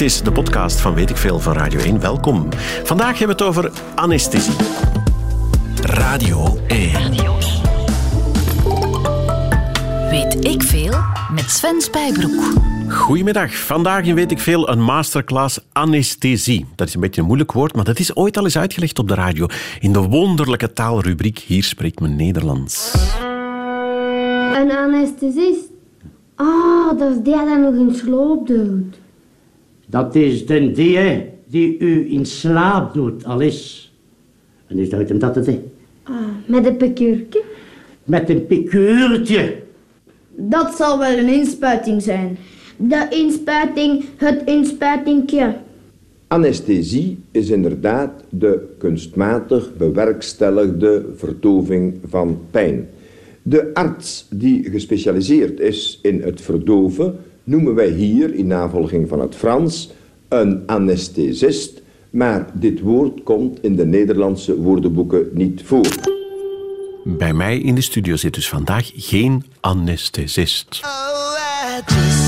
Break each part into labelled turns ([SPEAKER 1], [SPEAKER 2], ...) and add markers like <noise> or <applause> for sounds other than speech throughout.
[SPEAKER 1] Dit is de podcast van Weet ik Veel van Radio 1. Welkom. Vandaag hebben we het over anesthesie. Radio 1.
[SPEAKER 2] Weet ik veel met Sven Spijbroek.
[SPEAKER 1] Goedemiddag. Vandaag in Weet ik Veel een masterclass anesthesie. Dat is een beetje een moeilijk woord, maar dat is ooit al eens uitgelegd op de radio. In de wonderlijke taalrubriek Hier spreekt men Nederlands.
[SPEAKER 3] Een anesthesist? Ah, dat is die dat nog in sloop doet.
[SPEAKER 4] Dat is de die die u in slaap doet, Alice. En is dat hem dat het is?
[SPEAKER 3] Ah, met een pekurke?
[SPEAKER 4] Met een pikuurtje.
[SPEAKER 5] Dat zal wel een inspuiting zijn.
[SPEAKER 3] De inspuiting, het inspuitingje.
[SPEAKER 6] Anesthesie is inderdaad de kunstmatig bewerkstelligde verdoving van pijn. De arts die gespecialiseerd is in het verdoven noemen wij hier, in navolging van het Frans, een anesthesist, maar dit woord komt in de Nederlandse woordenboeken niet voor.
[SPEAKER 1] Bij mij in de studio zit dus vandaag geen anesthesist.
[SPEAKER 7] Oh,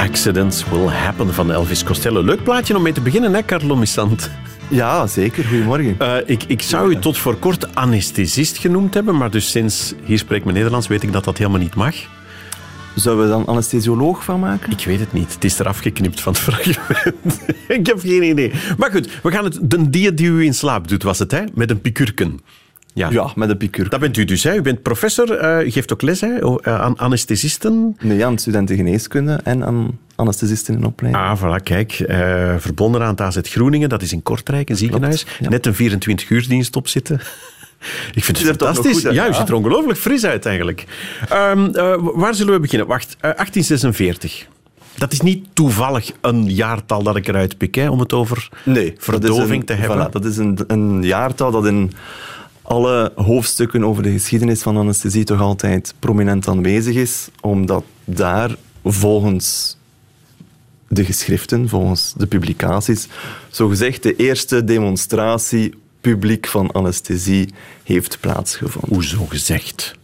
[SPEAKER 7] Accidents Will Happen
[SPEAKER 1] van Elvis Costello. Leuk plaatje om mee te beginnen, hè, Carlo Missant?
[SPEAKER 8] Ja, zeker. Goedemorgen.
[SPEAKER 1] Eh, ik, ik zou u tot voor kort anesthesist genoemd hebben, maar dus sinds Hier spreekt men Nederlands weet ik dat dat helemaal niet mag.
[SPEAKER 8] Zouden we dan anesthesioloog van maken?
[SPEAKER 1] Ik weet het niet. Het is eraf geknipt van het fragment. <laughs> ik heb geen idee. Maar goed, we gaan het... De die die u in slaap doet, was het, hè? Met een pikurken. Ja.
[SPEAKER 8] Ja, met een pikur.
[SPEAKER 1] Dat bent u dus, hè? U bent professor, eh, u geeft ook les hè? o- eh, aan anesthesisten.
[SPEAKER 8] Nee, aan studenten geneeskunde en aan anesthesisten in opleiding.
[SPEAKER 1] Ah, voilà, kijk. eh, verbonden aan het AZ Groeningen, dat is in Kortrijk, een ziekenhuis.
[SPEAKER 8] ja.
[SPEAKER 1] Net een 24-uursdienst op zitten. <laughs> Ik vind het fantastisch.
[SPEAKER 8] uit,
[SPEAKER 1] ja, u ziet er ongelooflijk fris uit eigenlijk. Ehm, eh, waar zullen we beginnen? Wacht, eh, 1846. Dat is niet toevallig een jaartal dat ik eruit pik, hè, om het over
[SPEAKER 8] Nee,
[SPEAKER 1] verdoving
[SPEAKER 8] een-
[SPEAKER 1] te hebben.
[SPEAKER 8] voilà, dat is een, een jaartal dat in alle hoofdstukken over de geschiedenis van anesthesie toch altijd prominent aanwezig is, omdat daar volgens de geschriften, volgens de publicaties, zogezegd de eerste demonstratie publiek van anesthesie heeft plaatsgevonden.
[SPEAKER 1] Hoezo gezegd?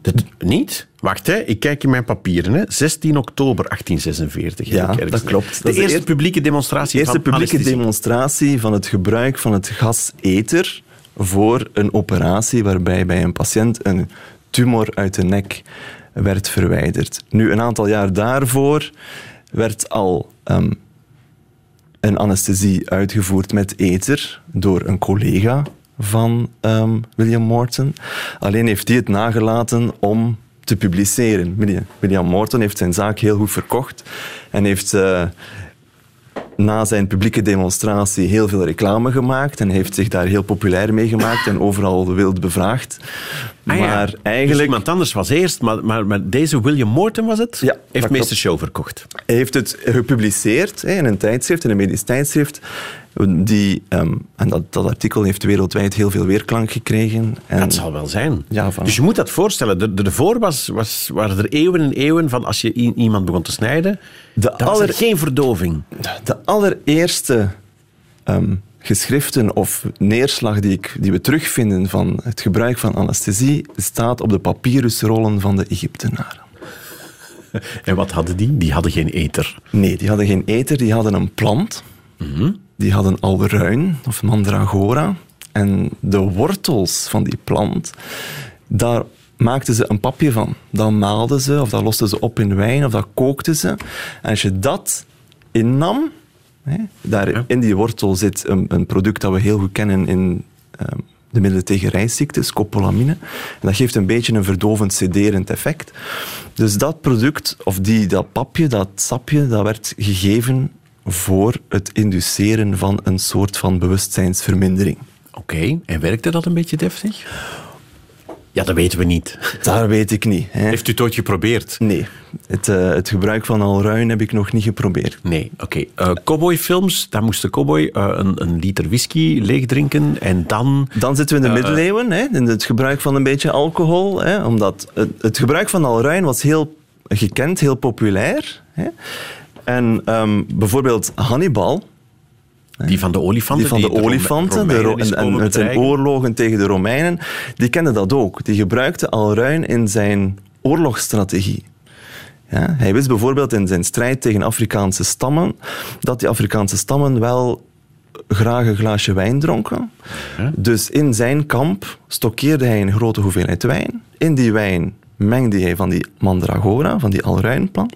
[SPEAKER 1] Dat, niet? Wacht, hè. ik kijk in mijn papieren. Hè. 16 oktober 1846. heb
[SPEAKER 8] Ja, dat klopt.
[SPEAKER 1] De
[SPEAKER 8] de
[SPEAKER 1] eerste
[SPEAKER 8] eer-
[SPEAKER 1] publieke demonstratie
[SPEAKER 8] eerste
[SPEAKER 1] van
[SPEAKER 8] publieke demonstratie van het gebruik van het gas ether voor een operatie waarbij bij een patiënt een tumor uit de nek werd verwijderd. Nu, een aantal jaar daarvoor werd al ehm, een anesthesie uitgevoerd met ether door een collega van ehm, William Morton. Alleen heeft hij het nagelaten om te publiceren. William- Morton heeft zijn zaak heel goed verkocht en heeft eh, na zijn publieke demonstratie heel veel reclame gemaakt en heeft zich daar heel populair mee gemaakt en overal wild bevraagd.
[SPEAKER 1] Ah ja,
[SPEAKER 8] maar
[SPEAKER 1] Dus
[SPEAKER 8] eigenlijk
[SPEAKER 1] iemand anders was eerst, maar, maar, maar deze William Morton was het?
[SPEAKER 8] Ja,
[SPEAKER 1] Heeft meester show verkocht.
[SPEAKER 8] Hij heeft het gepubliceerd hè, in een tijdschrift, in een medisch tijdschrift. Die, ehm, en dat, dat artikel heeft wereldwijd heel veel weerklank gekregen. En
[SPEAKER 1] Dat zal wel zijn.
[SPEAKER 8] Ja, van-
[SPEAKER 1] Dus je moet dat voorstellen. De, de, ervoor was, was, waren er eeuwen en eeuwen van als je iemand begon te snijden,
[SPEAKER 8] De
[SPEAKER 1] dan was er geen verdoving.
[SPEAKER 8] De allereerste ehm, geschriften of neerslag die, ik, die we terugvinden van het gebruik van anesthesie staat op de papyrusrollen van de Egyptenaren. <laughs>
[SPEAKER 1] En wat hadden die? Die hadden geen eter.
[SPEAKER 8] Nee, die hadden geen ether, die hadden een plant. Die hadden alruin of mandragora. En de wortels van die plant, daar maakten ze een papje van. Dat maalden ze, of dat losten ze op in wijn, of dat kookten ze. En als je dat innam, Hè. Daar in die wortel zit een, een product dat we heel goed kennen in ehm, de middelen tegen reisziektes, scopolamine. En dat geeft een beetje een verdovend, sederend effect. Dus dat product, of die, dat papje, dat sapje, dat werd gegeven voor het induceren van een soort van bewustzijnsvermindering.
[SPEAKER 1] Oké, en werkte dat een beetje deftig? Ja, dat weten we niet.
[SPEAKER 8] Daar weet ik niet. Hè.
[SPEAKER 1] Heeft u het ooit geprobeerd?
[SPEAKER 8] Nee, het, eh, het gebruik van alruin heb ik nog niet geprobeerd.
[SPEAKER 1] Nee, oké. Eh, cowboyfilms, daar moest de cowboy eh, een, een liter whisky leegdrinken en dan...
[SPEAKER 8] Dan zitten we in de middeleeuwen, hè, in het gebruik van een beetje alcohol. Hè, omdat het, het gebruik van alruin was heel gekend, heel populair. Hè. En ehm, bijvoorbeeld Hannibal,
[SPEAKER 1] Die van de olifanten.
[SPEAKER 8] die van de olifanten de
[SPEAKER 1] Romeinen
[SPEAKER 8] en, met zijn oorlogen tegen de Romeinen, die kende dat ook. Die gebruikte alruin in zijn oorlogsstrategie. Ja, hij wist bijvoorbeeld in zijn strijd tegen Afrikaanse stammen dat die Afrikaanse stammen wel graag een glaasje wijn dronken. Dus in zijn kamp stokkeerde hij een grote hoeveelheid wijn. In die wijn mengde hij van die mandragora, van die alruinplant.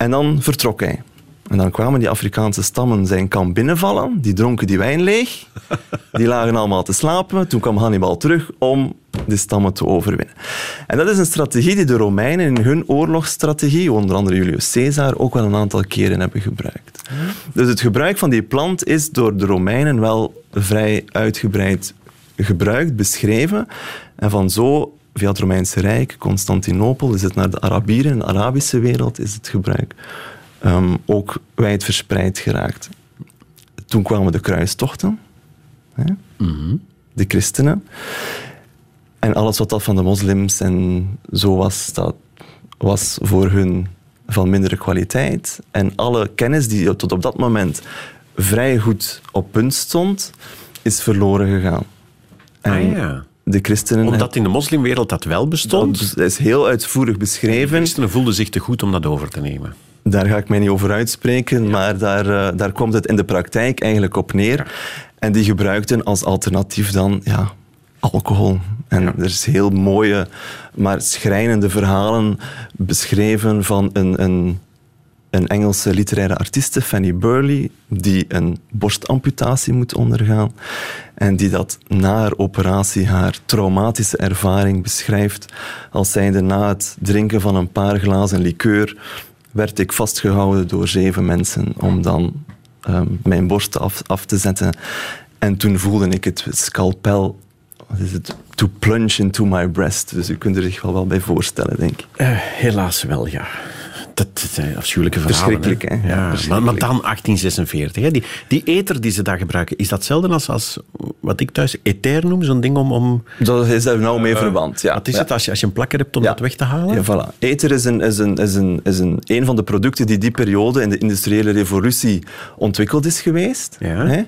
[SPEAKER 8] En dan vertrok hij. En dan kwamen die Afrikaanse stammen zijn kamp binnenvallen. Die dronken die wijn leeg. Die lagen allemaal te slapen. Toen kwam Hannibal terug om de stammen te overwinnen. En dat is een strategie die de Romeinen in hun oorlogsstrategie, onder andere Julius Caesar, ook wel een aantal keren hebben gebruikt. Dus het gebruik van die plant is door de Romeinen wel vrij uitgebreid gebruikt, beschreven. En van zo, via het Romeinse Rijk, Constantinopel, is het naar de Arabieren, de Arabische wereld, is het gebruik ehm, ook wijd verspreid geraakt. Toen kwamen de kruistochten, hè? de christenen. En alles wat dat van de moslims en zo was, dat was voor hun van mindere kwaliteit. En alle kennis die tot op dat moment vrij goed op punt stond, is verloren gegaan. En
[SPEAKER 1] Ah, ja.
[SPEAKER 8] De christenen...
[SPEAKER 1] Omdat in de moslimwereld dat wel bestond.
[SPEAKER 8] dat is heel uitvoerig
[SPEAKER 1] De
[SPEAKER 8] beschreven.
[SPEAKER 1] christenen voelden zich te goed om dat over te nemen.
[SPEAKER 8] Daar ga ik mij niet over uitspreken, maar daar, eh, daar komt het in de praktijk eigenlijk op neer. En die gebruikten als alternatief dan ja, alcohol. En er is heel mooie, maar schrijnende verhalen beschreven van een, een, een Engelse literaire artieste, Fanny Burley, die een borstamputatie moet ondergaan. En die dat na haar operatie haar traumatische ervaring beschrijft als zijnde na het drinken van een paar glazen liqueur werd ik vastgehouden door zeven mensen om dan ehm, mijn borst af, te zetten. En toen voelde ik het scalpel, is het, to plunge into my breast. Dus u kunt er zich wel wel bij voorstellen, denk ik.
[SPEAKER 1] Eh, helaas wel, ja. Dat zijn afschuwelijke verhalen.
[SPEAKER 8] Verschrikkelijk, hè? Ja,
[SPEAKER 1] Ja, maar,
[SPEAKER 8] verschrikkelijk.
[SPEAKER 1] maar dan 1846. Hè. Die, die ether die ze daar gebruiken, is dat hetzelfde als, als wat ik thuis ether noem? Zo'n ding om... om
[SPEAKER 8] Dat is daar nou mee verwant, ja.
[SPEAKER 1] wat is
[SPEAKER 8] Ja.
[SPEAKER 1] het als je, als je een plakker hebt om dat weg te halen?
[SPEAKER 8] Ja, voilà. Ether is, een, is, een, is, een, is een, een van de producten die die periode in de industriële revolutie ontwikkeld is geweest. Hè?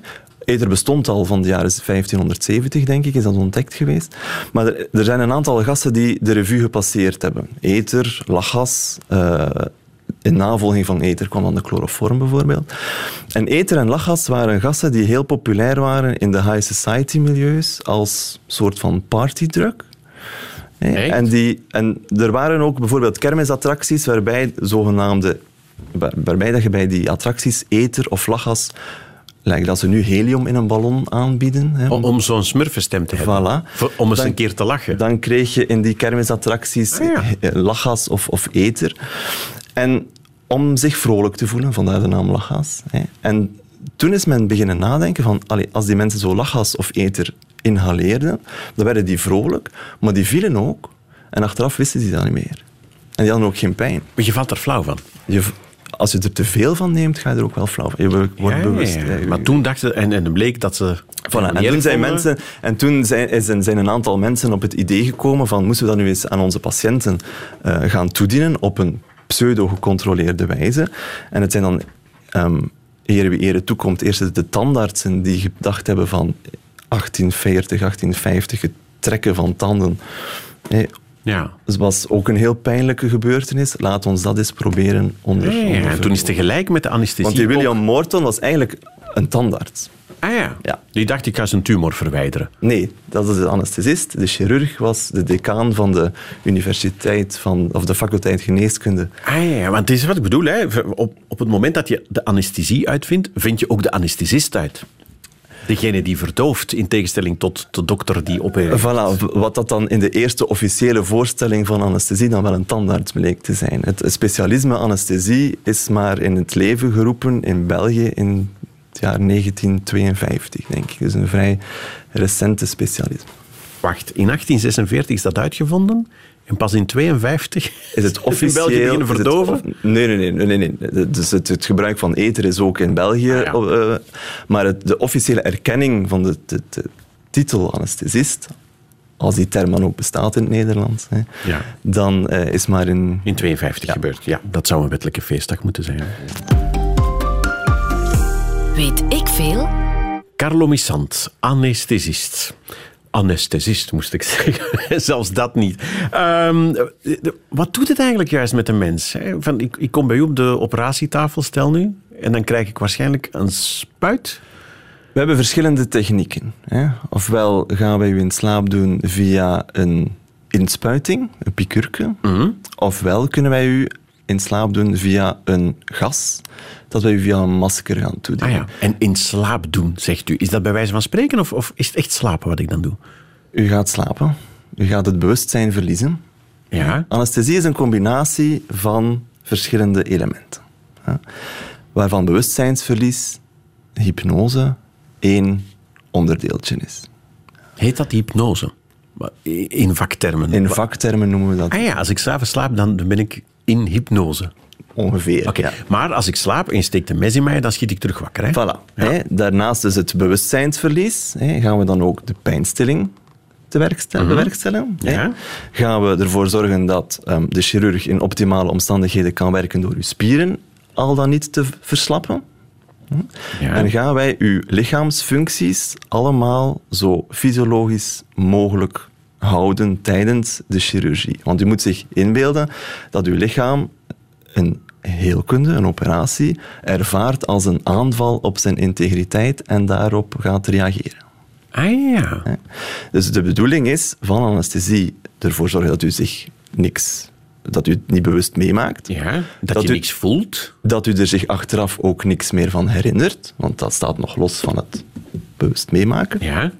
[SPEAKER 8] Ether bestond al van de jaren 1570, denk ik, is dat ontdekt geweest. Maar er, er zijn een aantal gassen die de revue gepasseerd hebben. Ether, lachgas, eh, in navolging van ether kwam dan de chloroform bijvoorbeeld. En ether en lachgas waren gassen die heel populair waren in de high society milieus als soort van partydrug.
[SPEAKER 1] Echt?
[SPEAKER 8] En, die, en er waren ook bijvoorbeeld kermisattracties waarbij zogenaamde waar- waarbij dat je bij die attracties ether of lachgas, lijkt dat ze nu helium in een ballon aanbieden. Hè,
[SPEAKER 1] Om, om zo'n smurfenstem te hebben.
[SPEAKER 8] Voilà.
[SPEAKER 1] Voor- om eens
[SPEAKER 8] Dan-
[SPEAKER 1] een keer te lachen.
[SPEAKER 8] Dan kreeg je in die kermisattracties
[SPEAKER 1] Ah, ja.
[SPEAKER 8] lachgas of, of ether. En om zich vrolijk te voelen, vandaar de naam lachgas. Hè. En toen is men beginnen nadenken van, allee, als die mensen zo lachgas of ether inhaleerden, dan werden die vrolijk, maar die vielen ook. En achteraf wisten die dat niet meer. En die hadden ook geen pijn.
[SPEAKER 1] Maar je valt er flauw van.
[SPEAKER 8] Je, als je er te veel van neemt, ga je er ook wel flauw van. Je wordt
[SPEAKER 1] Ja,
[SPEAKER 8] bewust.
[SPEAKER 1] ja. Maar toen dachten en, en het bleek dat ze...
[SPEAKER 8] Voilà, en toen zijn, mensen, en toen zijn, is een- zijn een aantal mensen op het idee gekomen van moesten we dat nu eens aan onze patiënten eh, gaan toedienen op een pseudo-gecontroleerde wijze. En het zijn dan, ehm ere wie ere toekomt, eerst de tandartsen die gedacht hebben van 1840, 1850, het trekken van tanden. Nee,
[SPEAKER 1] Ja.
[SPEAKER 8] het was ook een heel pijnlijke gebeurtenis. Laat ons dat eens proberen onder...
[SPEAKER 1] Ja, ja, ja. En toen is tegelijk met de anesthesie...
[SPEAKER 8] Want die
[SPEAKER 1] ook-
[SPEAKER 8] William Morton was eigenlijk een tandarts.
[SPEAKER 1] Ah ja.
[SPEAKER 8] Ja.
[SPEAKER 1] Die dacht, ik ga zijn tumor verwijderen.
[SPEAKER 8] Nee, dat is de anesthesist. De chirurg was de decaan van de universiteit van, of de faculteit geneeskunde.
[SPEAKER 1] Ah ja, want dit is wat ik bedoel. Hè. Op, op het moment dat je de anesthesie uitvindt, vind je ook de anesthesist uit. Degene die verdooft, in tegenstelling tot de dokter die opereert.
[SPEAKER 8] Voilà, wat dat dan in de eerste officiële voorstelling van anesthesie dan wel een tandarts bleek te zijn. Het specialisme anesthesie is maar in het leven geroepen in België in het jaar 1952, denk ik. Dus een vrij recente specialisme.
[SPEAKER 1] Wacht, in 1846 is dat uitgevonden en pas in 52
[SPEAKER 8] Is het <laughs>
[SPEAKER 1] in
[SPEAKER 8] officieel...
[SPEAKER 1] België
[SPEAKER 8] is het
[SPEAKER 1] verdoven?
[SPEAKER 8] nee, nee, nee. nee, nee. Dus het, het gebruik van ether is ook in België.
[SPEAKER 1] Ah, ja.
[SPEAKER 8] eh, maar het, de officiële erkenning van de, de- de titel anesthesist, als die term dan ook bestaat in het Nederlands, hè,
[SPEAKER 1] Ja.
[SPEAKER 8] dan eh, is maar in...
[SPEAKER 1] In 52 gebeurd. Ja, dat zou een wettelijke feestdag moeten zijn.
[SPEAKER 2] Weet ik veel?
[SPEAKER 1] Carlo Missant, anesthesist. Anesthesist, moest ik <laughs> zeggen. Zelfs dat niet. Ehm, wat doet het eigenlijk juist met een mens? hè? Van, ik, ik kom bij u op de operatietafel, stel nu, en dan krijg ik waarschijnlijk een spuit.
[SPEAKER 8] We hebben verschillende technieken. Hè. Ofwel gaan wij u in slaap doen via een inspuiting, een piqûrke. Ofwel kunnen wij u in slaap doen via een gas, dat wij u via een masker gaan
[SPEAKER 1] Ah
[SPEAKER 8] toedienen.
[SPEAKER 1] ja, en in slaap doen, zegt u. Is dat bij wijze van spreken of, of is het echt slapen wat ik dan doe?
[SPEAKER 8] U gaat slapen, u gaat het bewustzijn verliezen.
[SPEAKER 1] Ja.
[SPEAKER 8] Anesthesie is een combinatie van verschillende elementen. hè, Waarvan bewustzijnsverlies, hypnose, één onderdeeltje is.
[SPEAKER 1] Heet dat hypnose? In vaktermen.
[SPEAKER 8] In vaktermen noemen we dat
[SPEAKER 1] Ah ja, als ik s'avonds slaap, dan ben ik in hypnose.
[SPEAKER 8] ongeveer. Ja.
[SPEAKER 1] maar als ik slaap en je steekt een mes in mij, dan schiet ik terug wakker. Hè?
[SPEAKER 8] Voilà. Hè, daarnaast is het bewustzijnsverlies. Hè, gaan we dan ook de pijnstilling te werkstellen, bewerkstelligen. hè.
[SPEAKER 1] Ja.
[SPEAKER 8] Gaan we ervoor zorgen dat ehm, de chirurg in optimale omstandigheden kan werken door uw spieren al dan niet te verslappen.
[SPEAKER 1] Ja.
[SPEAKER 8] En gaan wij uw lichaamsfuncties allemaal zo fysiologisch mogelijk houden tijdens de chirurgie. Want u moet zich inbeelden dat uw lichaam een heelkunde, een operatie, ervaart als een aanval op zijn integriteit en daarop gaat reageren.
[SPEAKER 1] Ah ja.
[SPEAKER 8] Dus de bedoeling is van anesthesie ervoor zorgen dat u zich niks, dat u het niet bewust meemaakt.
[SPEAKER 1] ja. Dat,
[SPEAKER 8] Dat
[SPEAKER 1] je
[SPEAKER 8] u-
[SPEAKER 1] niks voelt.
[SPEAKER 8] Dat u er zich achteraf ook niks meer van herinnert, want dat staat nog los van het bewust meemaken.
[SPEAKER 1] Ja.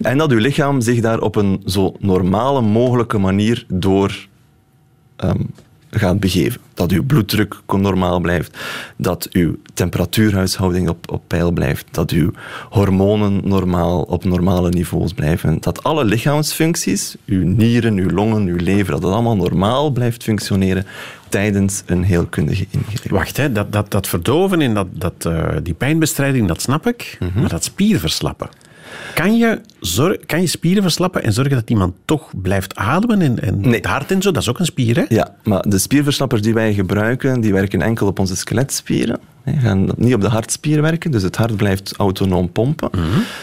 [SPEAKER 8] En dat uw lichaam zich daar op een zo normale mogelijke manier door ehm, gaat begeven. Dat uw bloeddruk normaal blijft, dat uw temperatuurhuishouding op, op peil blijft, dat uw hormonen normaal op normale niveaus blijven, dat alle lichaamsfuncties, uw nieren, uw longen, uw lever, dat het allemaal normaal blijft functioneren tijdens een heelkundige ingreep.
[SPEAKER 1] Wacht, hè. Dat, dat, dat verdoven en dat, dat, eh, die pijnbestrijding, dat snap ik. Maar dat spierverslappen. Kan je, zor- kan je spieren verslappen en zorgen dat iemand toch blijft ademen? En, en
[SPEAKER 8] Nee.
[SPEAKER 1] het hart en zo, dat is ook een spier, hè?
[SPEAKER 8] Ja, maar de spierverslappers die wij gebruiken, die werken enkel op onze skeletspieren. Die gaan niet op de hartspier werken, dus het hart blijft autonoom pompen.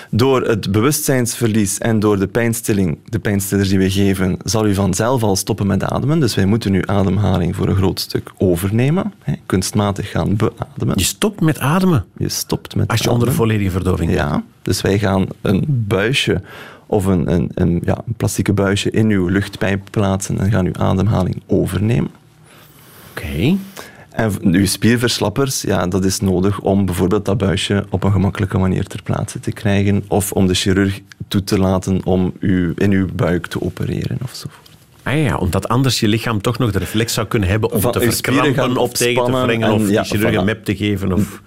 [SPEAKER 8] Door het bewustzijnsverlies en door de pijnstilling, de pijnstillers die we geven, zal u vanzelf al stoppen met ademen. Dus wij moeten uw ademhaling voor een groot stuk overnemen. Kunstmatig gaan beademen.
[SPEAKER 1] Je stopt met ademen
[SPEAKER 8] Je stopt met
[SPEAKER 1] als je onder volledige verdoving bent.
[SPEAKER 8] Ja, dus wij gaan een buisje of een, een, een, ja, een plastieke buisje in uw luchtpijp plaatsen en gaan uw ademhaling overnemen.
[SPEAKER 1] Oké.
[SPEAKER 8] En uw spierverslappers, ja, dat is nodig om bijvoorbeeld dat buisje op een gemakkelijke manier ter plaatse te krijgen of om de chirurg toe te laten om u in uw buik te opereren ofzovoort.
[SPEAKER 1] Ah ja, omdat anders je lichaam toch nog de reflex zou kunnen hebben om
[SPEAKER 8] Van
[SPEAKER 1] te verkrampen of tegen te wringen
[SPEAKER 8] en-
[SPEAKER 1] of
[SPEAKER 8] ja,
[SPEAKER 1] die chirurg een map te geven. Of...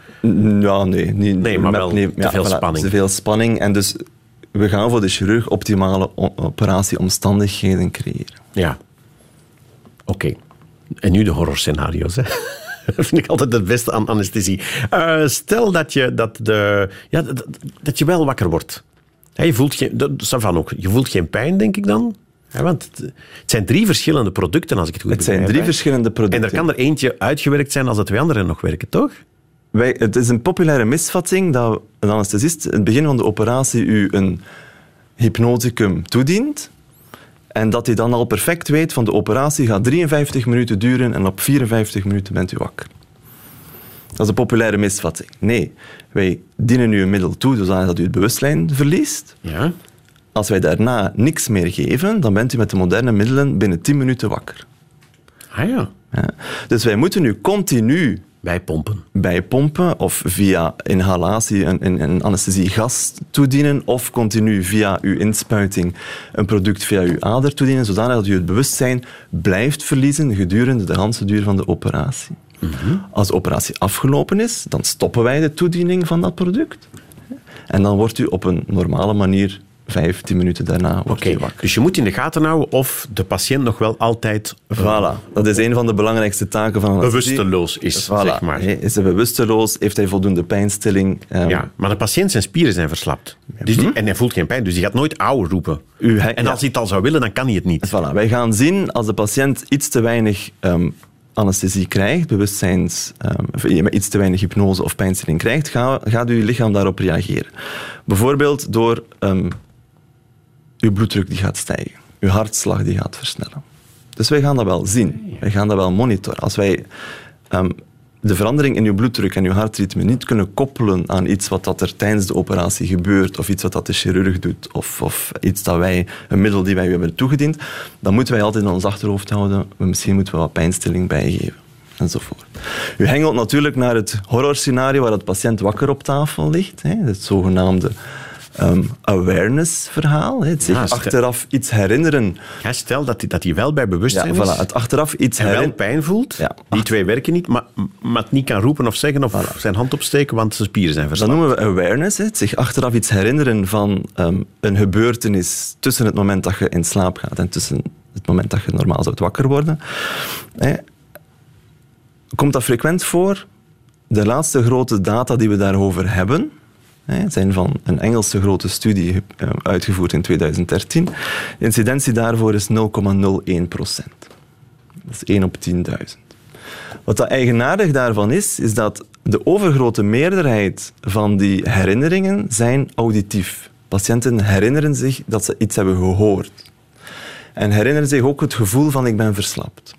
[SPEAKER 8] Ja, nee. Niet,
[SPEAKER 1] Nee, maar wel te veel spanning.
[SPEAKER 8] Te veel spanning. En dus we gaan voor de chirurg optimale operatieomstandigheden creëren.
[SPEAKER 1] Ja. Oké. En nu de horrorscenario's. Hè? Dat <laughs> vind ik altijd het beste aan anesthesie. Eh, stel dat je, dat de, ja, dat, dat je wel wakker wordt. Je voelt geen, dat, ook. Je voelt geen pijn, denk ik dan. Want het, het zijn drie verschillende producten, als ik het goed
[SPEAKER 8] Het zijn
[SPEAKER 1] begrijp,
[SPEAKER 8] drie verschillende producten.
[SPEAKER 1] En er kan er eentje uitgewerkt zijn als de twee anderen nog werken, toch?
[SPEAKER 8] Wij, het is een populaire misvatting dat een anesthesist in het begin van de operatie u een hypnoticum toedient en dat hij dan al perfect weet van de operatie gaat 53 minuten duren en op 54 minuten bent u wakker. Dat is een populaire misvatting. Nee, wij dienen u een middel toe zodat dat u het bewustzijn verliest.
[SPEAKER 1] Ja.
[SPEAKER 8] Als wij daarna niks meer geven, dan bent u met de moderne middelen binnen 10 minuten wakker.
[SPEAKER 1] Ah ja.
[SPEAKER 8] Ja. Dus wij moeten u continu
[SPEAKER 1] Bijpompen.
[SPEAKER 8] bijpompen of via inhalatie een, een, een anesthesiegas toedienen of continu via uw inspuiting een product via uw ader toedienen, zodanig dat u het bewustzijn blijft verliezen gedurende de hele duur van de operatie. Als de operatie afgelopen is, dan stoppen wij de toediening van dat product. En dan wordt u op een normale manier, vijf, tien minuten daarna, wordt
[SPEAKER 1] Oké,
[SPEAKER 8] u wakker.
[SPEAKER 1] dus je moet in de gaten houden of de patiënt nog wel altijd eh,
[SPEAKER 8] Voilà, dat is een van de belangrijkste taken van een
[SPEAKER 1] bewusteloos is,
[SPEAKER 8] Voilà.
[SPEAKER 1] zeg maar.
[SPEAKER 8] Is hij bewusteloos? Heeft hij voldoende pijnstilling? Ehm,
[SPEAKER 1] Ja, maar de patiënt zijn spieren zijn verslapt. Dus die, en hij voelt geen pijn, dus die gaat nooit auw roepen.
[SPEAKER 8] U, hij-
[SPEAKER 1] en
[SPEAKER 8] ja.
[SPEAKER 1] als hij het al zou willen, dan kan hij het niet.
[SPEAKER 8] Voilà, wij gaan zien als de patiënt iets te weinig ehm, anesthesie krijgt, bewustzijns, ehm, of met iets te weinig hypnose of pijnstilling krijgt, ga- gaat uw lichaam daarop reageren. Bijvoorbeeld door ehm, uw bloeddruk die gaat stijgen, uw hartslag die gaat versnellen. Dus wij gaan dat wel zien, wij gaan dat wel monitoren. Als wij ehm, de verandering in uw bloeddruk en uw hartritme niet kunnen koppelen aan iets wat dat er tijdens de operatie gebeurt, of iets wat dat de chirurg doet, of, of iets dat wij, een middel die wij hebben toegediend, dan moeten wij altijd in ons achterhoofd houden, misschien moeten we wat pijnstilling bijgeven. Enzovoort. U hengelt natuurlijk naar het horrorscenario waar het patiënt wakker op tafel ligt. Hè, het zogenaamde ehm, awareness-verhaal. hè, Het zich
[SPEAKER 1] Ja,
[SPEAKER 8] achteraf iets herinneren.
[SPEAKER 1] Ja, stel dat hij, dat wel bij
[SPEAKER 8] Ja,
[SPEAKER 1] bewustzijn
[SPEAKER 8] voilà,
[SPEAKER 1] is
[SPEAKER 8] het achteraf iets
[SPEAKER 1] en wel pijn voelt.
[SPEAKER 8] Ja.
[SPEAKER 1] Die twee werken niet, maar, maar het niet kan roepen of zeggen of zijn hand opsteken, want zijn spieren zijn
[SPEAKER 8] Dat
[SPEAKER 1] verslapt.
[SPEAKER 8] noemen we awareness, het zich achteraf iets herinneren van ehm, een gebeurtenis tussen het moment dat je in slaap gaat en tussen het moment dat je normaal zou wakker worden. Hè. Komt dat frequent voor? De laatste grote data die we daarover hebben, hè, zijn van een Engelse grote studie eh, uitgevoerd in 2013. De incidentie daarvoor is 0,01 procent. Dat is 1 op 10.000. Wat dat eigenaardig daarvan is, is dat de overgrote meerderheid van die herinneringen zijn auditief. Patiënten herinneren zich dat ze iets hebben gehoord. En herinneren zich ook het gevoel van ik ben verslapt.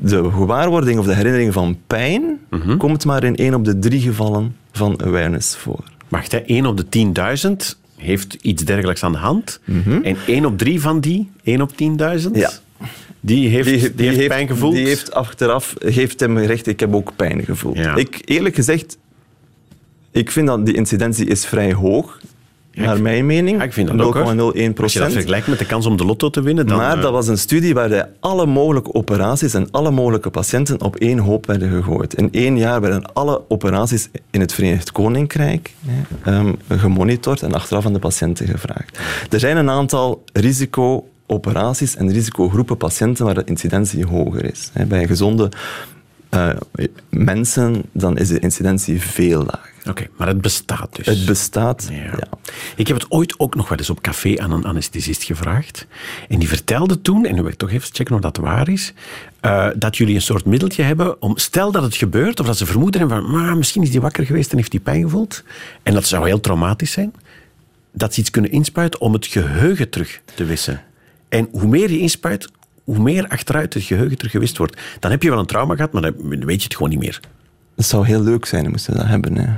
[SPEAKER 8] De gewaarwording of de herinnering van pijn komt maar in één op de drie gevallen van awareness voor.
[SPEAKER 1] Wacht, hè, 1 op de 10.000 heeft iets dergelijks aan de hand. En 1 op 3 van die, 1 op 10.000,
[SPEAKER 8] Ja.
[SPEAKER 1] die heeft, die, heeft, pijn gevoeld.
[SPEAKER 8] Die heeft achteraf, geeft hem recht, ik heb ook pijn gevoeld.
[SPEAKER 1] Ja.
[SPEAKER 8] Ik, eerlijk gezegd, ik vind dat die incidentie is vrij hoog, naar mijn mening.
[SPEAKER 1] Ja, ik vind dat ook, hoor.
[SPEAKER 8] 0,01
[SPEAKER 1] Als je dat
[SPEAKER 8] procent.
[SPEAKER 1] vergelijkt met de kans om de lotto te winnen, dan...
[SPEAKER 8] Maar
[SPEAKER 1] eh,
[SPEAKER 8] dat was een studie waar hij alle mogelijke operaties en alle mogelijke patiënten op één hoop werden gegooid. In één jaar werden alle operaties in het Verenigd Koninkrijk ehm, gemonitord en achteraf aan de patiënten gevraagd. Er zijn een aantal risico-operaties en risicogroepen patiënten waar de incidentie hoger is. Bij gezonde eh, mensen dan is de incidentie veel lager.
[SPEAKER 1] Oké, maar het bestaat dus.
[SPEAKER 8] Het bestaat,
[SPEAKER 1] Ja.
[SPEAKER 8] ja.
[SPEAKER 1] Ik heb het ooit ook nog wel eens op café aan een anesthesist gevraagd. En die vertelde toen, en nu wil ik toch even checken of dat waar is, eh, dat jullie een soort middeltje hebben om, stel dat het gebeurt, of dat ze vermoeden hebben van, "Maar misschien is die wakker geweest en heeft die pijn gevoeld. En dat zou heel traumatisch zijn. Dat ze iets kunnen inspuiten om het geheugen terug te wissen. En hoe meer je inspuit, hoe meer achteruit het geheugen terug gewist wordt. Dan heb je wel een trauma gehad, maar dan weet je het gewoon niet meer.
[SPEAKER 8] Het zou heel leuk zijn, moesten we dat hebben. Hè.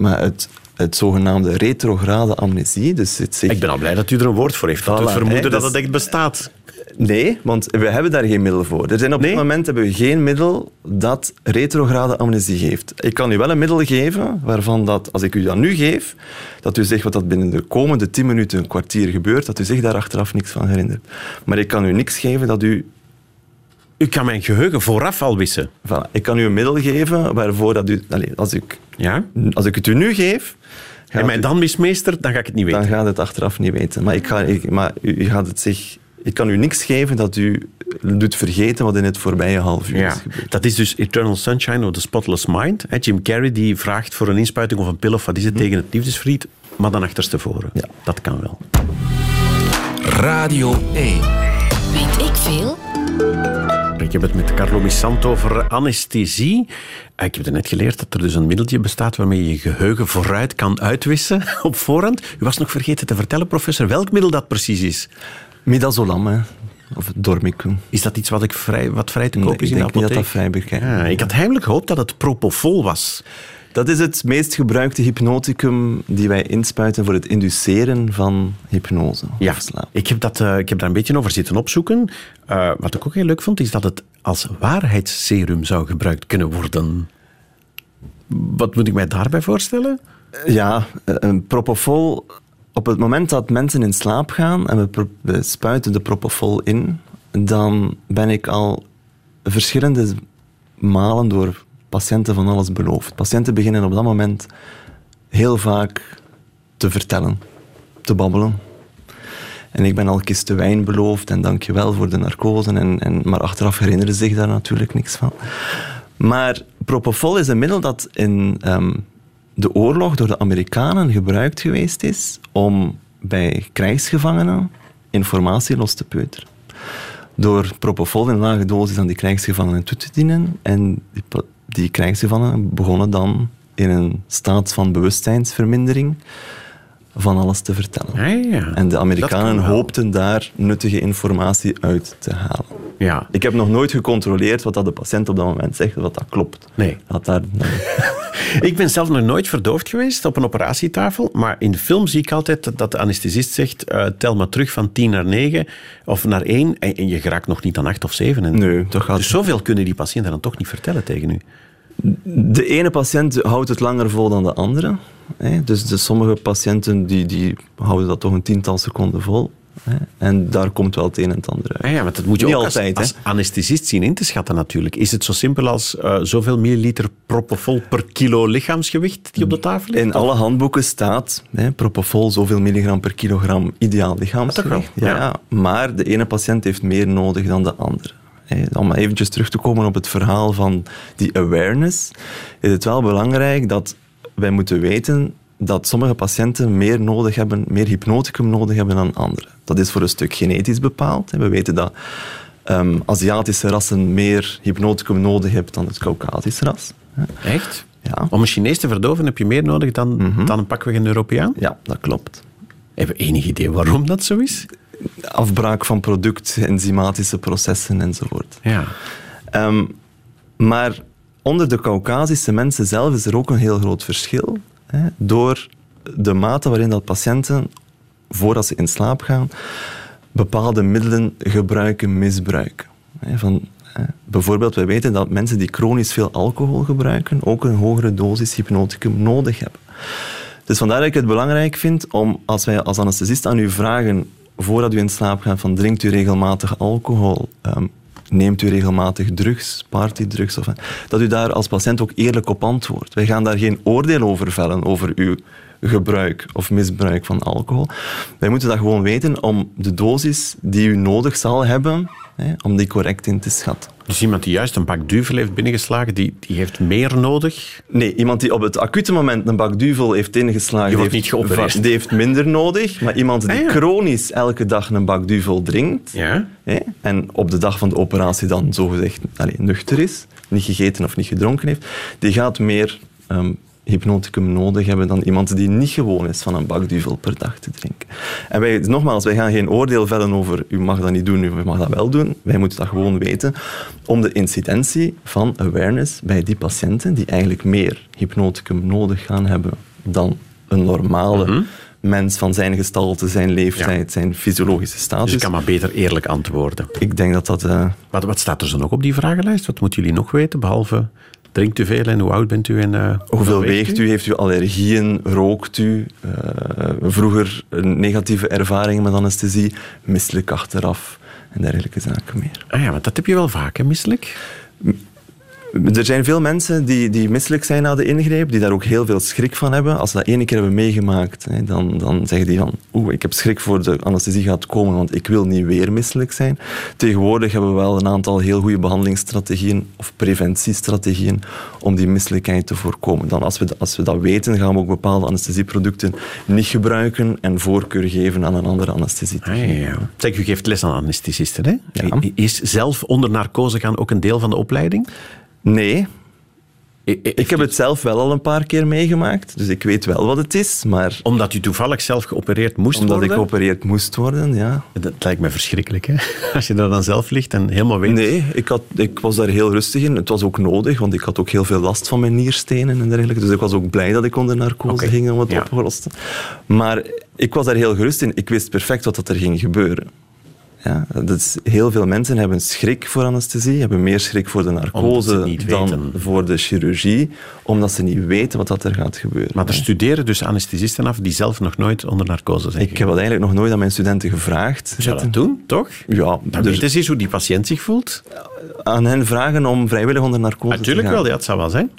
[SPEAKER 8] Maar het, het zogenaamde retrograde amnesie, dus het zich...
[SPEAKER 1] Ik ben al blij dat u er een woord voor heeft.
[SPEAKER 8] Voilà,
[SPEAKER 1] vermoeden
[SPEAKER 8] hè,
[SPEAKER 1] dat
[SPEAKER 8] dus-
[SPEAKER 1] het echt bestaat.
[SPEAKER 8] Nee, want we hebben daar geen middel voor. Er zijn op
[SPEAKER 1] Nee?
[SPEAKER 8] dit moment hebben we geen middel dat retrograde amnesie geeft. Ik kan u wel een middel geven waarvan dat, als ik u dat nu geef, dat u zegt wat dat binnen de komende 10 minuten, een kwartier gebeurt, dat u zich daar achteraf niks van herinnert. Maar ik kan u niks geven dat u...
[SPEAKER 1] U kan mijn geheugen vooraf al wissen.
[SPEAKER 8] Voilà, ik kan u een middel geven waarvoor dat u... Allez, als, ik,
[SPEAKER 1] Ja?
[SPEAKER 8] als ik het u nu geef...
[SPEAKER 1] En mij dan mismeester, dan ga ik het niet weten.
[SPEAKER 8] dan gaat het achteraf niet weten. Maar, ik ga, ik, maar u, u gaat het zich... Ik kan u niks geven dat u doet vergeten wat in het voorbije half uur
[SPEAKER 1] Ja,
[SPEAKER 8] is gebeurd.
[SPEAKER 1] dat is dus Eternal Sunshine of the Spotless Mind. Jim Carrey die vraagt voor een inspuiting of een pil of wat is het tegen het liefdesvriend, maar dan achterstevoren.
[SPEAKER 8] Ja.
[SPEAKER 1] Dat kan wel.
[SPEAKER 9] Radio 1.
[SPEAKER 2] Weet ik veel?
[SPEAKER 1] Ik heb het met Carlo Missant over anesthesie. Eh, Ik heb er net geleerd dat er dus een middeltje bestaat waarmee je je geheugen vooruit kan uitwissen <laughs> op voorhand. U was nog vergeten te vertellen, professor, welk middel dat precies is.
[SPEAKER 8] Midazolam, hè. of dormicum.
[SPEAKER 1] Is dat iets wat, ik vrij, wat vrij te koop is in de
[SPEAKER 8] denk niet dat
[SPEAKER 1] apotheek?
[SPEAKER 8] dat vrij bekend
[SPEAKER 1] Ja, ik had heimelijk gehoopt dat het propofol was.
[SPEAKER 8] Dat is het meest gebruikte hypnoticum die wij inspuiten voor het induceren van hypnose.
[SPEAKER 1] Ja,
[SPEAKER 8] of slaap.
[SPEAKER 1] ik heb, dat, eh, ik heb daar een beetje over zitten opzoeken. Eh, wat ik ook heel leuk vond, is dat het als waarheidsserum zou gebruikt kunnen worden. Wat moet ik mij daarbij voorstellen?
[SPEAKER 8] Ja, eh, een propofol. Op het moment dat mensen in slaap gaan en we spuiten de propofol in, dan ben ik al verschillende malen door patiënten van alles beloofd. Patiënten beginnen op dat moment heel vaak te vertellen, te babbelen. En ik ben al kisten wijn beloofd en dank je wel voor de narcose. En, en, maar achteraf herinneren ze zich daar natuurlijk niks van. Maar propofol is een middel dat in ehm, de oorlog door de Amerikanen gebruikt geweest is om bij krijgsgevangenen informatie los te peuteren. Door propofol in lage dosis aan die krijgsgevangenen toe te dienen. En die, die krijgsgevangenen begonnen dan in een staat van bewustzijnsvermindering van alles te vertellen.
[SPEAKER 1] Ah, ja.
[SPEAKER 8] En de Amerikanen
[SPEAKER 1] Dat
[SPEAKER 8] hoopten daar nuttige informatie uit te halen.
[SPEAKER 1] Ja.
[SPEAKER 8] Ik heb nog nooit gecontroleerd wat dat de patiënt op dat moment zegt, of dat klopt.
[SPEAKER 1] Nee.
[SPEAKER 8] Dat daar, <laughs>
[SPEAKER 1] Ik ben zelf nog nooit verdoofd geweest op een operatietafel, maar in de film zie ik altijd dat de anesthesist zegt, eh, tel maar terug van 10 naar 9 of naar 1 en, en je geraakt nog niet aan 8 of 7. En
[SPEAKER 8] Nee, dat gaat
[SPEAKER 1] Dus zoveel kunnen die patiënten dan toch niet vertellen tegen u.
[SPEAKER 8] De ene patiënt houdt het langer vol dan de andere. Hè. Dus de sommige patiënten die, die houden dat toch een tiental seconden vol. Hè. En daar komt wel het een en het ander uit.
[SPEAKER 1] Ah ja, want dat moet je
[SPEAKER 8] Niet
[SPEAKER 1] ook
[SPEAKER 8] altijd,
[SPEAKER 1] als, anesthesist zien in te schatten natuurlijk. Is het zo simpel als eh, zoveel milliliter propofol per kilo lichaamsgewicht die op de tafel ligt?
[SPEAKER 8] In alle handboeken staat hè, propofol zoveel milligram per kilogram ideaal lichaamsgewicht.
[SPEAKER 1] Toch wel?
[SPEAKER 8] Ja,
[SPEAKER 1] Ja.
[SPEAKER 8] ja. Maar de ene patiënt heeft meer nodig dan de andere. Om eventjes terug te komen op het verhaal van die awareness, is het wel belangrijk dat wij moeten weten dat sommige patiënten meer nodig hebben, meer hypnoticum nodig hebben dan anderen. Dat is voor een stuk genetisch bepaald. We weten dat ehm, Aziatische rassen meer hypnoticum nodig hebben dan het Caucasisch ras.
[SPEAKER 1] Echt?
[SPEAKER 8] Ja.
[SPEAKER 1] Om een Chinees te verdoven heb je meer nodig dan, dan een pakweg een Europeaan?
[SPEAKER 8] ja, dat klopt.
[SPEAKER 1] Hebben we enig idee waarom dat zo is?
[SPEAKER 8] Afbraak van product, enzymatische processen enzovoort.
[SPEAKER 1] Ja.
[SPEAKER 8] Ehm, maar onder de Caucasische mensen zelf is er ook een heel groot verschil. Hè, door de mate waarin dat patiënten, voordat ze in slaap gaan, bepaalde middelen gebruiken, misbruiken. Hè, van, hè, bijvoorbeeld, wij weten dat mensen die chronisch veel alcohol gebruiken, ook een hogere dosis hypnoticum nodig hebben. Dus vandaar dat ik het belangrijk vind om, als wij als anesthesist aan u vragen, voordat u in slaap gaat, van drinkt u regelmatig alcohol, Ehm, neemt u regelmatig drugs, partydrugs, of, dat u daar als patiënt ook eerlijk op antwoordt. Wij gaan daar geen oordeel over vellen, over uw gebruik of misbruik van alcohol. Wij moeten dat gewoon weten om de dosis die u nodig zal hebben, hè, om die correct in te schatten.
[SPEAKER 1] Dus iemand die juist een bak duvel heeft binnengeslagen, die, die heeft meer nodig.
[SPEAKER 8] Nee, iemand die op het acute moment een bak duvel heeft ingeslagen,
[SPEAKER 1] Die
[SPEAKER 8] heeft,
[SPEAKER 1] niet
[SPEAKER 8] die heeft minder nodig. Maar iemand die
[SPEAKER 1] Ah, ja.
[SPEAKER 8] chronisch elke dag een bak duvel drinkt,
[SPEAKER 1] Ja.
[SPEAKER 8] hè, en op de dag van de operatie dan zogezegd allee, nuchter is, niet gegeten of niet gedronken heeft, die gaat meer ehm, hypnoticum nodig hebben dan iemand die niet gewoon is van een bak duvel per dag te drinken. En wij, nogmaals, wij gaan geen oordeel vellen over u mag dat niet doen, u mag dat wel doen. Wij moeten dat gewoon weten om de incidentie van awareness bij die patiënten die eigenlijk meer hypnoticum nodig gaan hebben dan een normale mens van zijn gestalte, zijn leeftijd, zijn fysiologische status.
[SPEAKER 1] Dus je kan maar beter eerlijk antwoorden.
[SPEAKER 8] Ik denk dat dat... eh,
[SPEAKER 1] Wat, wat staat er zo nog op die vragenlijst? Wat moeten jullie nog weten, behalve drinkt u veel en hoe oud bent u? En, eh,
[SPEAKER 8] Hoeveel weegt u? Heeft u allergieën? Rookt u? Eh, vroeger een negatieve ervaringen met anesthesie? Misselijk achteraf? En dergelijke zaken meer.
[SPEAKER 1] Ah ja, want dat heb je wel vaak, hè, misselijk?
[SPEAKER 8] Er zijn veel mensen die, die misselijk zijn na de ingreep, die daar ook heel veel schrik van hebben. Als ze dat ene keer hebben meegemaakt, hè, dan, dan zeggen die van oeh, ik heb schrik voor de anesthesie gaat komen, want ik wil niet weer misselijk zijn. Tegenwoordig hebben we wel een aantal heel goede behandelingsstrategieën of preventiestrategieën om die misselijkheid te voorkomen. Dan als, we, als we dat weten, gaan we ook bepaalde anesthesieproducten niet gebruiken en voorkeur geven aan een andere anesthesie.
[SPEAKER 1] Ah, ja, ja. Zeg, u geeft les aan anesthesisten, hè?
[SPEAKER 8] Ja.
[SPEAKER 1] Is zelf onder narcose gaan ook een deel van de opleiding?
[SPEAKER 8] Nee, Ik heb het zelf wel al een paar keer meegemaakt, dus ik weet wel wat het is, maar
[SPEAKER 1] Omdat u toevallig zelf geopereerd moest
[SPEAKER 8] omdat
[SPEAKER 1] worden?
[SPEAKER 8] ik geopereerd moest worden, ja.
[SPEAKER 1] Dat lijkt me verschrikkelijk, hè? <laughs> Als je daar dan zelf ligt en helemaal weet...
[SPEAKER 8] Nee, ik, had, ik was daar heel rustig in. Het was ook nodig, want ik had ook heel veel last van mijn nierstenen en dergelijke. Dus ik was ook blij dat ik onder narcose
[SPEAKER 1] Oké,
[SPEAKER 8] ging om het
[SPEAKER 1] ja.
[SPEAKER 8] op te lossen. Maar ik was daar heel gerust in. Ik wist perfect wat er ging gebeuren. Ja, dus heel veel mensen hebben schrik voor anesthesie, hebben meer schrik voor de narcose dan
[SPEAKER 1] weten.
[SPEAKER 8] voor de chirurgie, omdat ze niet weten wat dat er gaat gebeuren.
[SPEAKER 1] Maar er studeren dus anesthesisten af die zelf nog nooit onder narcose zijn
[SPEAKER 8] ik heb dat eigenlijk nog nooit aan mijn studenten gevraagd.
[SPEAKER 1] Zou dat doen, toch?
[SPEAKER 8] Ja,
[SPEAKER 1] Dan
[SPEAKER 8] dus
[SPEAKER 1] weten ze hoe die patiënt zich voelt.
[SPEAKER 8] aan hen vragen om vrijwillig onder narcose
[SPEAKER 1] Natuurlijk
[SPEAKER 8] te gaan.
[SPEAKER 1] wel, ja, het zou wel zijn.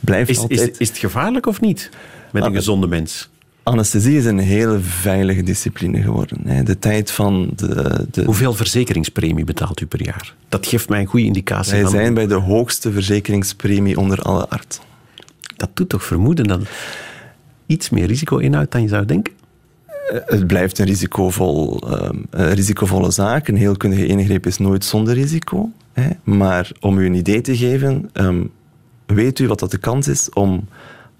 [SPEAKER 8] Blijft
[SPEAKER 1] Is, is,
[SPEAKER 8] altijd...
[SPEAKER 1] is het gevaarlijk of niet? Met een
[SPEAKER 8] Ah,
[SPEAKER 1] gezonde mens.
[SPEAKER 8] Anesthesie is een hele veilige discipline geworden. De tijd van de... de
[SPEAKER 1] Hoeveel verzekeringspremie betaalt u per jaar? Dat geeft mij een goede indicatie.
[SPEAKER 8] wij
[SPEAKER 1] van-
[SPEAKER 8] zijn bij de hoogste verzekeringspremie onder alle artsen.
[SPEAKER 1] Dat doet toch vermoeden dat iets meer risico inhoudt dan je zou denken?
[SPEAKER 8] Het blijft een, risicovol, ehm, een risicovolle zaak. Een heelkundige ingreep is nooit zonder risico. Maar om u een idee te geven, ehm, weet u wat dat de kans is om,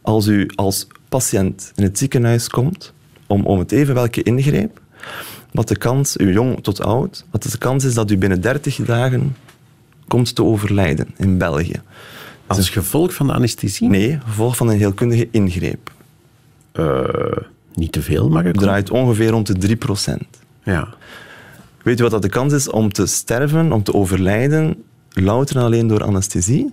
[SPEAKER 8] als u als patiënt in het ziekenhuis komt, om, om het even welke ingreep, wat de kans, uw jong tot oud, wat de kans is dat u binnen 30 dagen komt te overlijden in België.
[SPEAKER 1] Als gevolg van de anesthesie?
[SPEAKER 8] Nee, gevolg van een heelkundige ingreep.
[SPEAKER 1] Eh, niet te veel, mag ik
[SPEAKER 8] Het draait ongeveer rond de 3%
[SPEAKER 1] Ja.
[SPEAKER 8] Weet u wat dat de kans is om te sterven, om te overlijden, louter en alleen door anesthesie?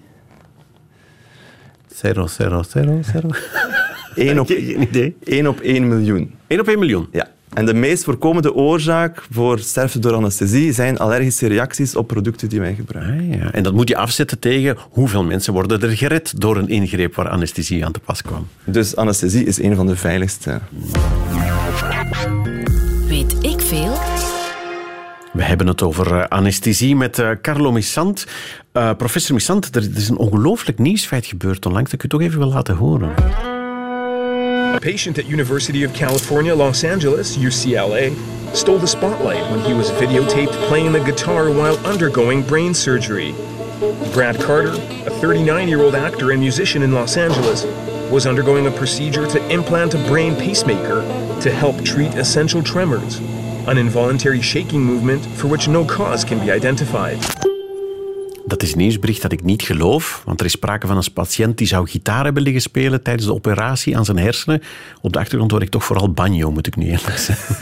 [SPEAKER 1] Zero, zero, zero, zero. <laughs>
[SPEAKER 8] 1 op,
[SPEAKER 1] Geen idee.
[SPEAKER 8] 1 op 1 miljoen.
[SPEAKER 1] 1 op 1 miljoen.
[SPEAKER 8] Ja. En de meest voorkomende oorzaak voor sterfte door anesthesie zijn allergische reacties op producten die wij gebruiken.
[SPEAKER 1] Ah, ja. En dat moet je afzetten tegen hoeveel mensen worden er gered door een ingreep waar anesthesie aan te pas kwam.
[SPEAKER 8] Dus anesthesie is een van de veiligste.
[SPEAKER 2] Weet ik veel?
[SPEAKER 1] We hebben het over eh, anesthesie met eh, Carlo Missant. Eh, professor Missant, er, er is een ongelooflijk nieuwsfeit gebeurd onlangs dat ik u toch even wil laten horen.
[SPEAKER 9] Patient at University of California, Los Angeles, UCLA, stole the spotlight when he was videotaped playing the guitar while undergoing brain surgery. Brad Carter, a 39-year-old actor and musician in Los Angeles, was undergoing a procedure to implant a brain pacemaker to help treat essential tremors, an involuntary shaking movement for which no cause can be identified.
[SPEAKER 1] Dat is een nieuwsbericht dat ik niet geloof, want er is sprake van een patiënt die zou gitaar hebben liggen spelen tijdens de operatie aan zijn hersenen. Op de achtergrond hoor ik toch vooral banjo, moet ik nu eerlijk <laughs> zeggen.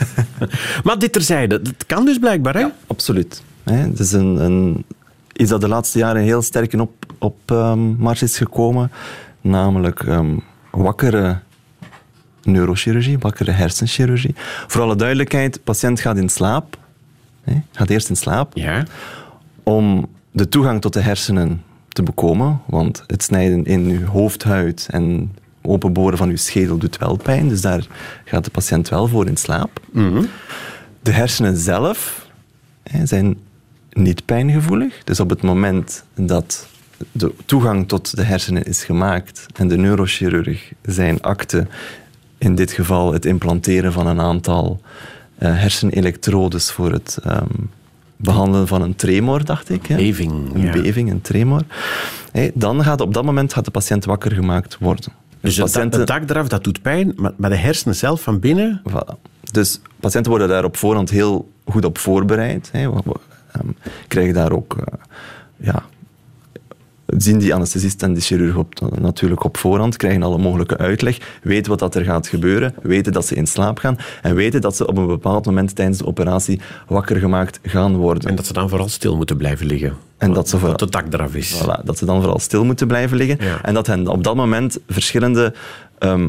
[SPEAKER 1] maar dit terzijde, dat kan dus blijkbaar, hè?
[SPEAKER 8] Absoluut. Het is een, een, iets dat de laatste jaren heel sterk in op, op ehm, mars is gekomen. Namelijk ehm, wakkere neurochirurgie, wakkere hersenchirurgie. Voor alle duidelijkheid, de patiënt gaat in slaap. Hè, gaat eerst in slaap.
[SPEAKER 1] Ja.
[SPEAKER 8] om de toegang tot de hersenen te bekomen. Want het snijden in uw hoofdhuid en openboren van uw schedel doet wel pijn. Dus daar gaat de patiënt wel voor in slaap. De hersenen zelf hè, zijn niet pijngevoelig. Dus op het moment dat de toegang tot de hersenen is gemaakt en de neurochirurg zijn akte, in dit geval het implanteren van een aantal eh, hersenelektrodes voor het ehm, behandelen van een tremor, dacht ik. Hè?
[SPEAKER 1] Beving,
[SPEAKER 8] Een
[SPEAKER 1] ja.
[SPEAKER 8] beving, een tremor. Dan gaat op dat moment gaat de patiënt wakker gemaakt worden.
[SPEAKER 1] Dus het, dak- het dak eraf, dat doet pijn, maar, maar de hersenen zelf van binnen...
[SPEAKER 8] Voilà. Dus patiënten worden daar op voorhand heel goed op voorbereid. Hè. We, we, ehm, krijgen daar ook... eh, ja, zien die anesthesist en die chirurg op, natuurlijk op voorhand, krijgen alle mogelijke uitleg, weten wat dat er gaat gebeuren, weten dat ze in slaap gaan en weten dat ze op een bepaald moment tijdens de operatie wakker gemaakt gaan worden.
[SPEAKER 1] En dat ze dan vooral stil moeten blijven liggen.
[SPEAKER 8] En dat ze vooral-
[SPEAKER 1] het dak eraf is.
[SPEAKER 8] Voilà, dat ze dan vooral stil moeten blijven liggen.
[SPEAKER 1] Ja.
[SPEAKER 8] En dat hen op dat moment verschillende ehm,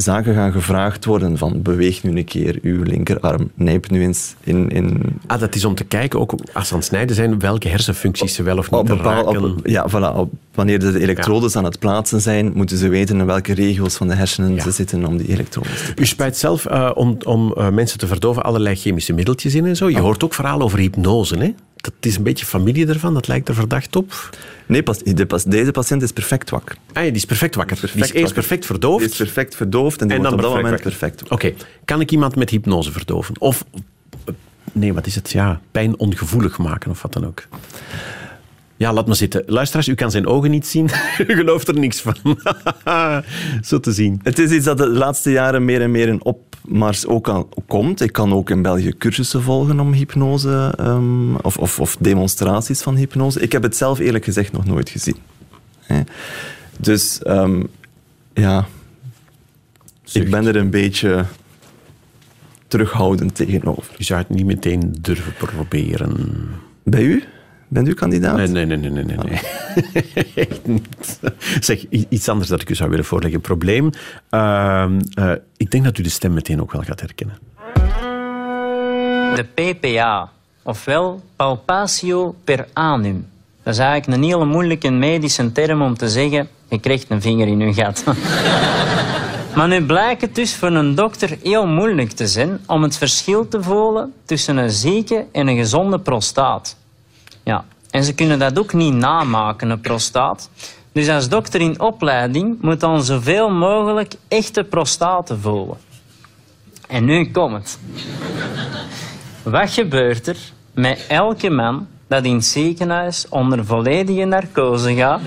[SPEAKER 8] zaken gaan gevraagd worden. Van beweeg nu een keer uw linkerarm, nijp nu eens in... in
[SPEAKER 1] Ah, dat is om te kijken, ook als ze aan het snijden zijn, welke hersenfuncties ze wel of niet
[SPEAKER 8] op bepaal-
[SPEAKER 1] raken.
[SPEAKER 8] op- ja, voilà, op- wanneer de elektrodes aan het plaatsen zijn, moeten ze weten in welke regio's van de hersenen
[SPEAKER 1] Ja.
[SPEAKER 8] ze zitten om die elektrodes te
[SPEAKER 1] U spuit zelf eh, om, om eh, mensen te verdoven allerlei chemische middeltjes in en zo. Je hoort ook verhalen over hypnose, hè? Dat is een beetje familie ervan, dat lijkt er verdacht op.
[SPEAKER 8] Nee, pas, de pas- deze patiënt is perfect wakker.
[SPEAKER 1] Ah, ja, die is perfect wakker. die is
[SPEAKER 8] Perfect
[SPEAKER 1] eerst
[SPEAKER 8] wakker.
[SPEAKER 1] perfect verdoofd.
[SPEAKER 8] Die is perfect verdoofd en die
[SPEAKER 1] en
[SPEAKER 8] wordt op dat moment
[SPEAKER 1] wakker.
[SPEAKER 8] perfect.
[SPEAKER 1] Oké, kan ik iemand met hypnose verdoven? Of, nee, wat is het? Ja, pijnongevoelig maken of wat dan ook. Ja, laat me zitten. Luisteraars, u kan zijn ogen niet zien. <laughs> u gelooft er niks van. <laughs> Zo te zien.
[SPEAKER 8] Het is iets dat de laatste jaren meer en meer in opmars ook al komt. Ik kan ook in België cursussen volgen om hypnose ehm, of, of, of demonstraties van hypnose. Ik heb het zelf eerlijk gezegd nog nooit gezien. Hè. Dus ehm, ja, ik ben er een beetje terughoudend tegenover.
[SPEAKER 1] Je zou het niet meteen durven proberen.
[SPEAKER 8] Bij u? Bent u kandidaat?
[SPEAKER 1] Nee, nee, nee, nee, nee. nee, nee. <laughs> Echt niet. Zeg, iets anders dat ik u zou willen voorleggen. Probleem. Ehm, eh, ik denk dat u de stem meteen ook wel gaat herkennen.
[SPEAKER 10] De PPA, ofwel palpatio per annum. Dat is eigenlijk een hele moeilijke medische term om te zeggen, je krijgt een vinger in je gat. <laughs> maar nu blijkt het dus voor een dokter heel moeilijk te zijn om het verschil te voelen tussen een zieke en een gezonde prostaat. Ja, en ze kunnen dat ook niet namaken, een prostaat. Dus als dokter in opleiding moet dan zoveel mogelijk echte prostaten voelen. En nu komt het. Wat gebeurt er met elke man dat in het ziekenhuis onder volledige narcose gaat?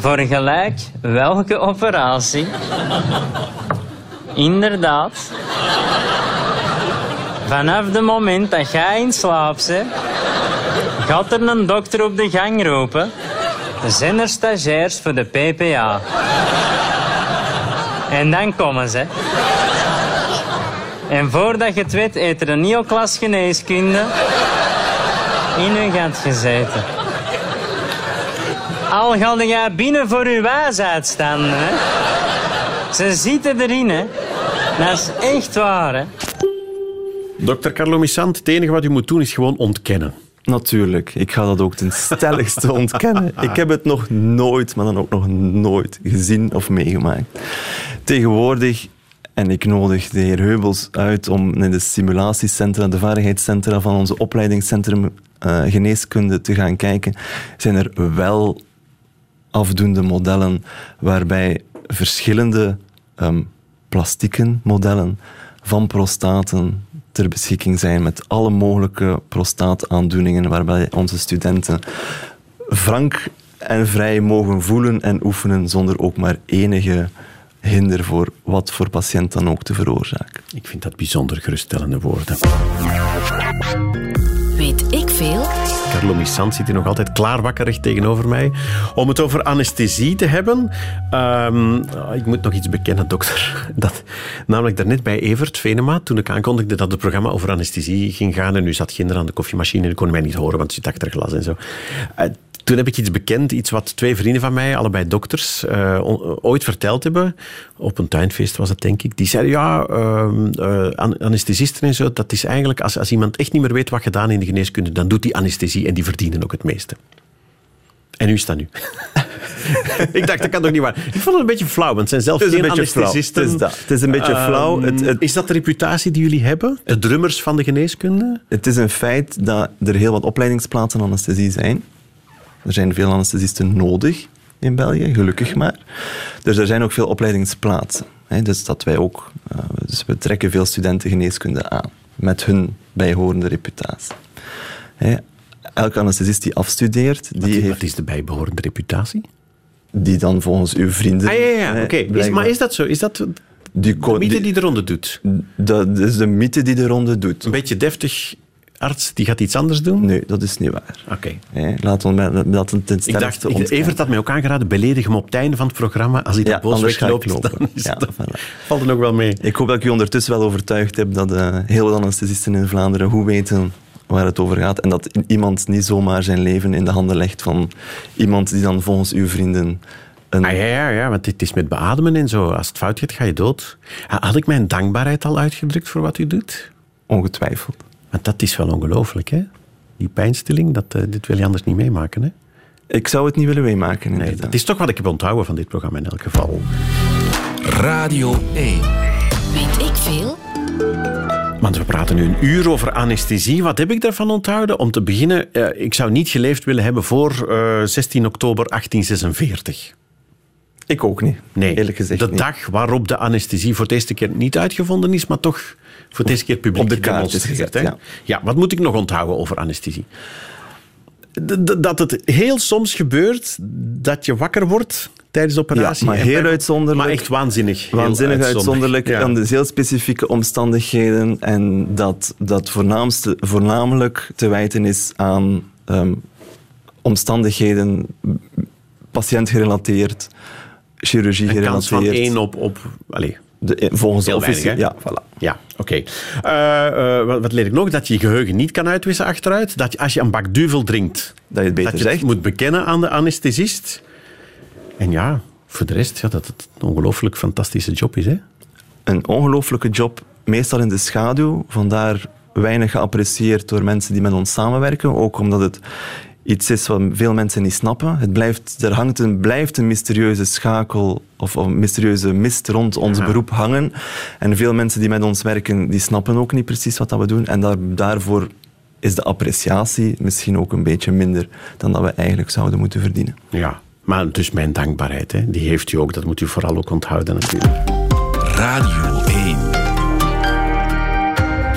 [SPEAKER 10] Voor gelijk welke operatie? Inderdaad. Vanaf het moment dat jij in slaap bent, gaat er een dokter op de gang roepen. Zijn er stagiairs voor de PPA? En dan komen ze. En voordat je het weet, heeft er een nieuwe klas geneeskunde in uw gat gezeten. Al ga jij binnen voor uw wijsheid staan, hè. Ze zitten erin, hè. Dat is echt waar, hè.
[SPEAKER 1] Dokter Carlo Missant, het enige wat u moet doen is gewoon ontkennen.
[SPEAKER 8] Natuurlijk, ik ga dat ook ten stelligste ontkennen. Ik heb het nog nooit, maar dan ook nog nooit gezien of meegemaakt. Tegenwoordig, en ik nodig de heer Heubels uit om in de simulatiecentra, de vaardigheidscentra van onze opleidingscentrum eh, geneeskunde te gaan kijken, zijn er wel afdoende modellen waarbij verschillende ehm, plastieken modellen van prostaten ter beschikking zijn met alle mogelijke prostaataandoeningen waarbij onze studenten frank en vrij mogen voelen en oefenen zonder ook maar enige hinder voor wat voor patiënt dan ook te veroorzaken.
[SPEAKER 1] Ik vind dat bijzonder geruststellende woorden.
[SPEAKER 2] Weet ik veel?
[SPEAKER 1] Carlo Missant zit hier nog altijd klaarwakkerig tegenover mij om het over anesthesie te hebben. Ehm, oh, ik moet nog iets bekennen, dokter. <laughs> Dat, namelijk daarnet bij Evert Venema, toen ik aankondigde dat het programma over anesthesie ging gaan en u zat ginder aan de koffiemachine en kon mij niet horen, want u zit achter glas en zo. Eh, toen heb ik iets bekend, iets wat twee vrienden van mij, allebei dokters, eh, ooit verteld hebben. Op een tuinfeest was het, denk ik. Die zeiden, ja, an- anesthesisten en zo, dat is eigenlijk, als, als iemand echt niet meer weet wat gedaan in de geneeskunde, dan doet die anesthesie en die verdienen ook het meeste. En nu is dat nu. <laughs> ik dacht, dat kan toch niet waar. Ik vond het een beetje flauw, want het zijn zelf
[SPEAKER 8] Het
[SPEAKER 1] geen anesthesisten.
[SPEAKER 8] Het is dat. Het is een beetje
[SPEAKER 1] Ehm,
[SPEAKER 8] flauw. Het- het-
[SPEAKER 1] Is dat de reputatie die jullie hebben? De drummers van de geneeskunde?
[SPEAKER 8] Het is een feit dat er heel wat opleidingsplaatsen anesthesie zijn. Er zijn veel anesthesisten nodig in België, gelukkig maar. Dus er zijn ook veel opleidingsplaatsen. Hè, dus dat wij ook, eh, dus we trekken veel studenten geneeskunde aan met hun bijhorende reputatie. Hè, elke anesthesist die afstudeert, die
[SPEAKER 1] Wat,
[SPEAKER 8] heeft
[SPEAKER 1] wat is de bijbehorende reputatie?
[SPEAKER 8] die dan volgens uw vrienden.
[SPEAKER 1] Ah, ja, ja,
[SPEAKER 8] hè,
[SPEAKER 1] oké.
[SPEAKER 8] Blijkbaar-
[SPEAKER 1] Maar is dat zo? Is dat de
[SPEAKER 8] die, ko-
[SPEAKER 1] mythe
[SPEAKER 8] die-
[SPEAKER 1] die de ronde doet?
[SPEAKER 8] dat is de mythe die de ronde doet.
[SPEAKER 1] Een beetje deftig arts, die gaat iets anders doen?
[SPEAKER 8] Nee, dat is niet waar.
[SPEAKER 1] Oké.
[SPEAKER 8] Laten we dat- ten
[SPEAKER 1] Ik dacht,
[SPEAKER 8] ontkennen.
[SPEAKER 1] Evert had mij ook aangeraden, beledig hem op het einde van het programma. Als hij
[SPEAKER 8] Ja,
[SPEAKER 1] dat boos wegloopt, dan is
[SPEAKER 8] Ja,
[SPEAKER 1] het-
[SPEAKER 8] voilà.
[SPEAKER 1] valt er nog wel mee.
[SPEAKER 8] Ik hoop dat ik u ondertussen wel overtuigd heb dat eh, heel wat anesthesisten in Vlaanderen goed weten waar het over gaat. En dat iemand niet zomaar zijn leven in de handen legt van iemand die dan volgens uw vrienden een...
[SPEAKER 1] Ah, ja, ja, ja, want het is met beademen en zo. Als het fout gaat, ga je dood. Ha- Had ik mijn dankbaarheid al uitgedrukt voor wat u doet?
[SPEAKER 8] Ongetwijfeld.
[SPEAKER 1] Want dat is wel ongelooflijk, hè? Die pijnstilling, dat, eh, dit wil je anders niet meemaken, hè?
[SPEAKER 8] Ik zou het niet willen meemaken,
[SPEAKER 1] Nee, dat is toch wat ik heb onthouden van dit programma in elk geval.
[SPEAKER 11] Radio 1.
[SPEAKER 2] Weet ik veel?
[SPEAKER 1] Want we praten nu een uur over anesthesie. Wat heb ik daarvan onthouden? Om te beginnen, eh, ik zou niet geleefd willen hebben voor eh, 16 oktober 1846.
[SPEAKER 8] Ik ook niet,
[SPEAKER 1] Nee,
[SPEAKER 8] eerlijk gezegd
[SPEAKER 1] de
[SPEAKER 8] niet.
[SPEAKER 1] dag waarop de anesthesie voor de eerste keer niet uitgevonden is, maar toch voor de eerste keer publiek
[SPEAKER 8] op de kaart is gezet,
[SPEAKER 1] hè?
[SPEAKER 8] ja.
[SPEAKER 1] ja, wat moet ik nog onthouden over anesthesie? dat het heel soms gebeurt dat je wakker wordt tijdens de operatie.
[SPEAKER 8] Ja, maar
[SPEAKER 1] En
[SPEAKER 8] heel uitzonderlijk.
[SPEAKER 1] Maar echt waanzinnig.
[SPEAKER 8] Waanzinnig uitzonderlijk.
[SPEAKER 1] Ja.
[SPEAKER 8] Aan de heel specifieke omstandigheden. En dat, dat voornaamste, voornamelijk te wijten is aan ehm, omstandigheden, patiëntgerelateerd, chirurgie
[SPEAKER 1] Een kans van
[SPEAKER 8] gerelateerd.
[SPEAKER 1] één op... op allez,
[SPEAKER 8] De, volgens de officier. Ja, voilà.
[SPEAKER 1] Ja, oké. Eh, eh, wat, wat leer ik nog? Dat je je geheugen niet kan uitwissen achteruit. Dat je, als je een bak duvel drinkt,
[SPEAKER 8] Dat je het beter
[SPEAKER 1] dat je het moet bekennen aan de anesthesist. En ja, voor de rest, ja, dat het een ongelooflijk fantastische job is. Hè?
[SPEAKER 8] een ongelooflijke job, meestal in de schaduw. Vandaar weinig geapprecieerd door mensen die met ons samenwerken. Ook omdat het iets is wat veel mensen niet snappen. Het blijft, er hangt een, blijft een mysterieuze schakel of, of een mysterieuze mist rond ons
[SPEAKER 1] Ja.
[SPEAKER 8] beroep hangen. En veel mensen die met ons werken, die snappen ook niet precies wat dat we doen. En daar, daarvoor is de appreciatie misschien ook een beetje minder dan dat we eigenlijk zouden moeten verdienen.
[SPEAKER 1] Ja, maar dus mijn dankbaarheid, hè, die heeft u ook. Dat moet u vooral ook onthouden natuurlijk.
[SPEAKER 11] Radio 1.